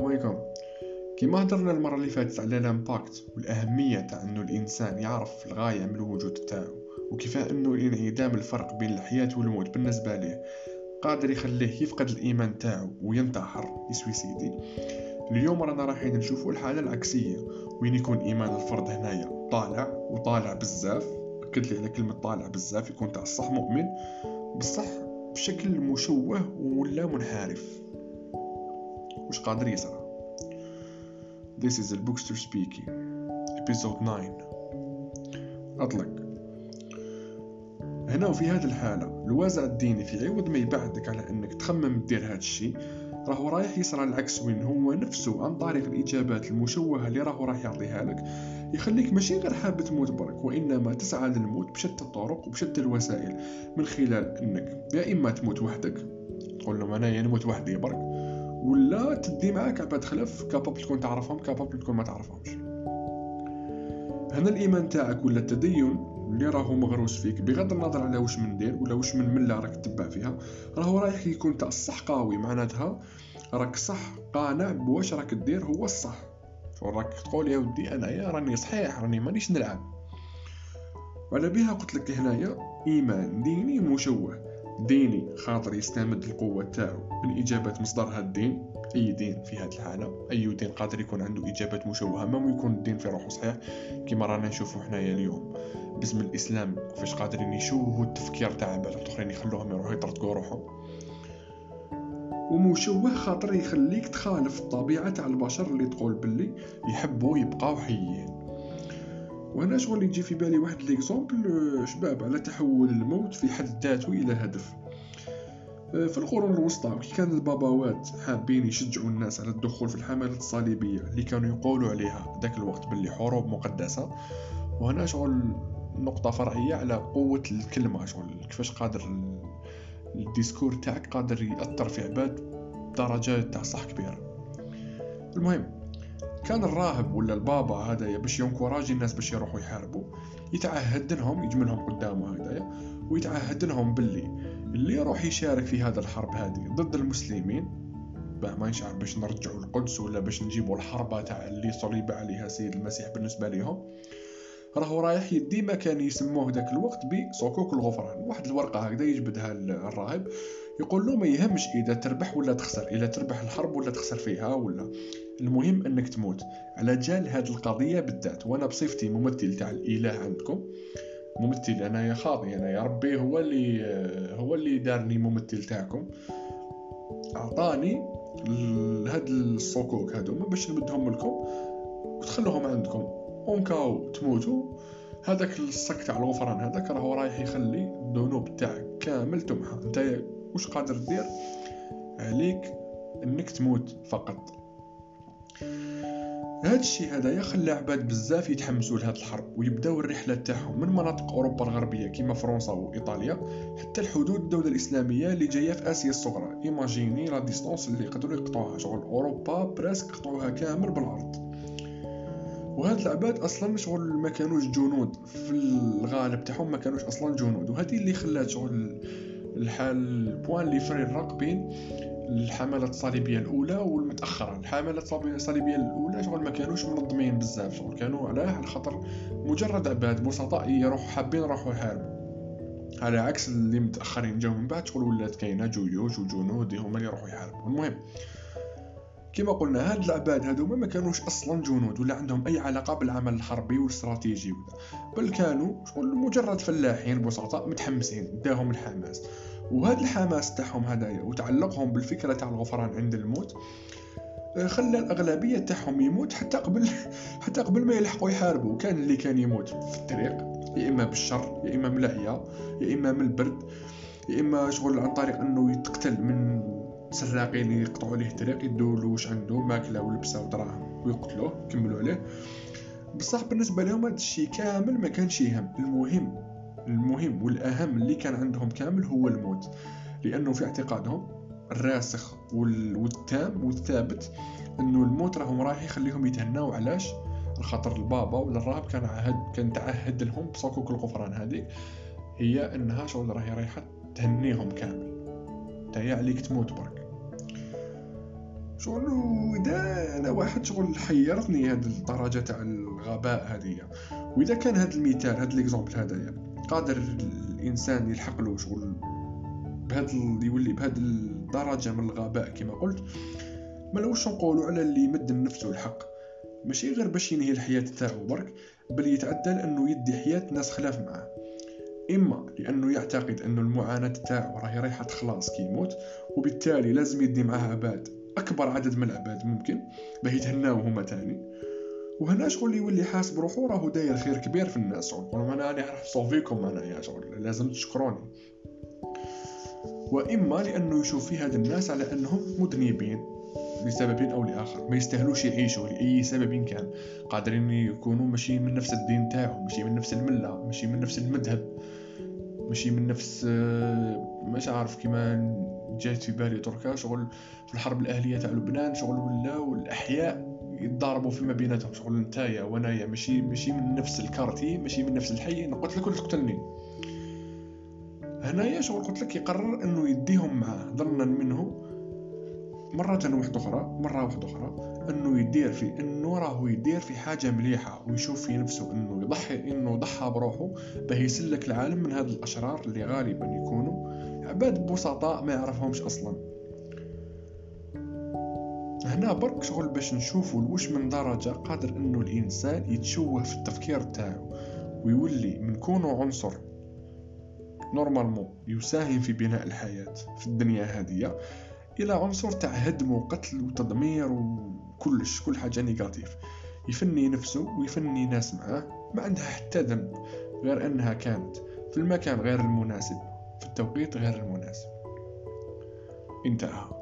السلام عليكم. كيما هضرنا المرة اللي فاتت على الامباكت والأهمية تاع انه الإنسان يعرف الغاية من الوجود تاعو وكيف أنه الانعدام الفرق بين الحياة والموت بالنسبة ليه. قادر يخليه يفقد الإيمان تاعو وينتحر يسويسيدي اليوم رانا رايحين نشوفوا الحالة العكسية وين يكون إيمان الفرد هنايا؟ طالع وطالع بزاف. اكد لي على كلمة طالع بزاف يكون تاع الصح مؤمن بصح بشكل مشوه ولا منحرف. وش قادر يصرى This is the Bookster speaking. Episode 9 أطلق. هنا وفي هذه الحالة الوازع الديني في عوض ما يبعدك على أنك تخمم دير هذا الشيء راهو رايح يصرى العكس وين هو نفسه عن طريق الإجابات المشوهة اللي راهو راح يعطيها لك. يخليك ماشي غير حاب تموت برك وإنما تسعى للموت بشتى الطرق وبشتى الوسائل من خلال أنك يا إما تموت وحدك. تقول لهم أنا نموت وحدي برك. ولا تدي معاك عباد خلاف capable تكون تعرفهم capable تكون ما تعرفهمش. هنا الإيمان تاعك ولا التدين اللي راهو مغروس فيك بغض النظر على واش من دير ولا واش من ملة راك تتبع فيها راهو رايح يكون تاع الصح قوي. معناتها راك صح قانع بواش راك دير هو الصح. راك تقول يا ودي انايا راني صحيح راني مانيش نلعب. وعلى بها قلت لك هنايا إيمان ديني مشوه. ديني خاطر يستمد القوة تاعو من إجابة مصدرها الدين. أي دين في هذه الحالة أي دين قادر يكون عنده إجابات مشوهة ما يكون الدين في روحه صحيح كما رانا نشوفو حنايا اليوم. باسم الإسلام كيفاش قادرين يشوهوا التفكير تاع عباد الآخرين يخلوهم يروحوا يطردقوا روحهم ومشوه خاطر يخليك تخالف الطبيعة تاع البشر اللي تقول باللي يحبوا يبقاو حيين. وأنا شغل يجي في بالي واحد l'exemple شباب على تحول الموت في حد ذاته إلى هدف. في القرون الوسطى كي كان الباباوات حابين يشجعوا الناس على الدخول في الحملات الصليبية اللي كانوا يقولوا عليها ذاك الوقت باللي حروب مقدسة. وهنا شغل نقطة فرعية على قوة الكلمة شغل كيفاش قادر ال discours تاعك قادر يأثر في عباد درجات تاع صح كبيرة. المهم كان الراهب ولا البابا هذايا باش ينكوراجي الناس باش يروحوا يحاربوا يتعهد لهم يجملهم قدامه هذايا ويتعهد لهم باللي اللي يروح يشارك في هذا الحرب هذه ضد المسلمين. باه ما يشعر باش نرجعوا القدس ولا باش نجيبوا الحربة تاع اللي صليب عليها سيد المسيح بالنسبة لهم راهو رايح يدي ما كان يسموه ذاك الوقت بصكوك الغفران. واحد الورقة هكذا يجبدها الراهب. يقول له ما يهمش إذا تربح ولا تخسر إذا تربح الحرب ولا تخسر فيها ولا. المهم إنك تموت. على جال هذه القضية بالذات وأنا بصفتي ممثل تاع الإله عندكم. ممثل أنا يا خاطي أنا يا ربي هو اللي هو اللي دارني ممثل تاعكم. أعطاني هاد الصكوك هادوما باش نمدهم لكم وتخلوهم عندكم. اونكاو تموتوا. هذاك الصك تاع الغفران هذاك راهو رايح يخلي الذنوب تاعك كامل تمحى. أنت واش قادر دير عليك إنك تموت فقط. هذا الشيء هذايا خلى عباد بزاف يتحمسوا لهاد الحرب ويبداو الرحلة تاعهم من مناطق أوروبا الغربية كيما فرنسا وإيطاليا حتى الحدود الدولة الإسلامية اللي جاية في آسيا الصغرى. imaginez la distance اللي يقدروا يقطعوها. شغل أوروبا براسك قطعوها كامل بالأرض. وهاد العباد أصلا شغل ما كانوش جنود في الغالب تاعهم ما كانوش أصلا جنود. وهذه اللي خلات شغل البوان اللي فرق بين الحملات الصليبية الأولى والمتأخرة. الحملات الصليبية الأولى شغل ما كانوش منظمين بزاف شغل كانوا علاه على خاطر مجرد عباد بسطاء يروحوا حابين يروحوا يحاربوا على عكس اللي متأخرين جاو من بعد شغل ولات كاينة جيوش وجنود هما اللي يروحوا يحاربوا المهم كما قلنا هاد العباد هذوما ما كانوش أصلا جنود ولا عندهم أي علاقة بالعمل الحربي والاستراتيجي ولا بل كانوا شغل مجرد فلاحين بسطاء متحمسين داهم الحماس. وهذا الحماس تاعهم هدايا وتعلقهم بالفكرة تاع الغفران عند الموت آه، خلى الأغلبية تاعهم يموت حتى قبل حتى قبل ما يلحقوا يحاربوا. كان اللي كان يموت في الطريق يا إما بالشر يا إما من العيا يا إما من البرد يا إما شغل عن طريق إنه يتقتل من سراقين يقطعوا عليه الطريق يدوا له واش عنده ماكلة ولبسه ودراهم ويقتلوه يكملوا عليه. بصح بالنسبة لهم هذا الشيء كامل ما كانش يهم المهم المهم والأهم اللي كان عندهم كامل هو الموت. لأنه في اعتقادهم الراسخ والتام والثابت إنه الموت راهم رايح يخليهم يتهناو علاش؟ الخاطر البابا ولا الراهب كان عهد كان تعهد لهم بصكوك الغفران هذه هي إنها شغل راهي رايحة تهنيهم كامل. تايا عليك تموت برك. شغل اذا أنا واحد شغل حيرتني هاد الدرجة تاع الغباء هذه وإذا كان هاد المثال هاد ليكزومبل هذايا قادر الإنسان يلحق له شغل بهاد يولي بهاد الدرجة من الغباء كما قلت. ما لوش نقولوا على اللي يمد نفسه الحق. ماشي غير باش ينهي الحياة تاعو برك بل يتعدى لأنه يدي حياة ناس خلاف معاه. إما لأنه يعتقد انه المعاناة تاعو راهي رايحة تخلص كي يموت وبالتالي لازم يدي معاه عباد أكبر عدد من العباد ممكن باه يتهناو هما تاني. وهنا شغل يولي حاسب روحو راهو داير خير كبير في الناس. شغل أنا راني راح نصوفيكم انايا شغل لازم تشكروني. وإما لأنه يشوف في هاد الناس على أنهم مذنبين لسبب أو لآخر ما يستاهلوش يعيشوا لأي سبب كان. قادرين يكونوا ماشي من نفس الدين تاعو ماشي من نفس الملة ماشي من نفس المذهب ماشي من نفس مش عارف كيما جات في بالي تركا شغل في الحرب الأهلية تاع لبنان شغل ولاو الاحياء يتضاربوا فيما بيناتهم شغل نتايا وانايا ماشي ماشي من نفس الكارتي ماشي من نفس الحي أنا قلت لك ولا تقتلني هنايا شغل قلت لك يقرر إنه يديهم معاه ظنا منه مرة واحدة أخرى مرة واحدة أخرى أنه يدير في أنه راهو يدير في حاجة مليحة ويشوف في نفسه أنه يضحي أنه ضحى بروحه باه يسلك العالم من هاد الأشرار اللي غالبا يكونوا. عباد بسطاء ما يعرفهمش أصلا. هنا برك شغل باش نشوفوا لواش من درجة قادر أنه الإنسان يتشوه في التفكير تاعو ويولي من كونه عنصر normalement يساهم في بناء الحياة في الدنيا هذه إلى عنصر تاع هدم وقتل وتدمير وكلش كل حاجة négative. يفني نفسه ويفني ناس معاه ما عندها حتى ذنب غير إنها كانت في المكان غير المناسب. في التوقيت غير المناسب. انتهى.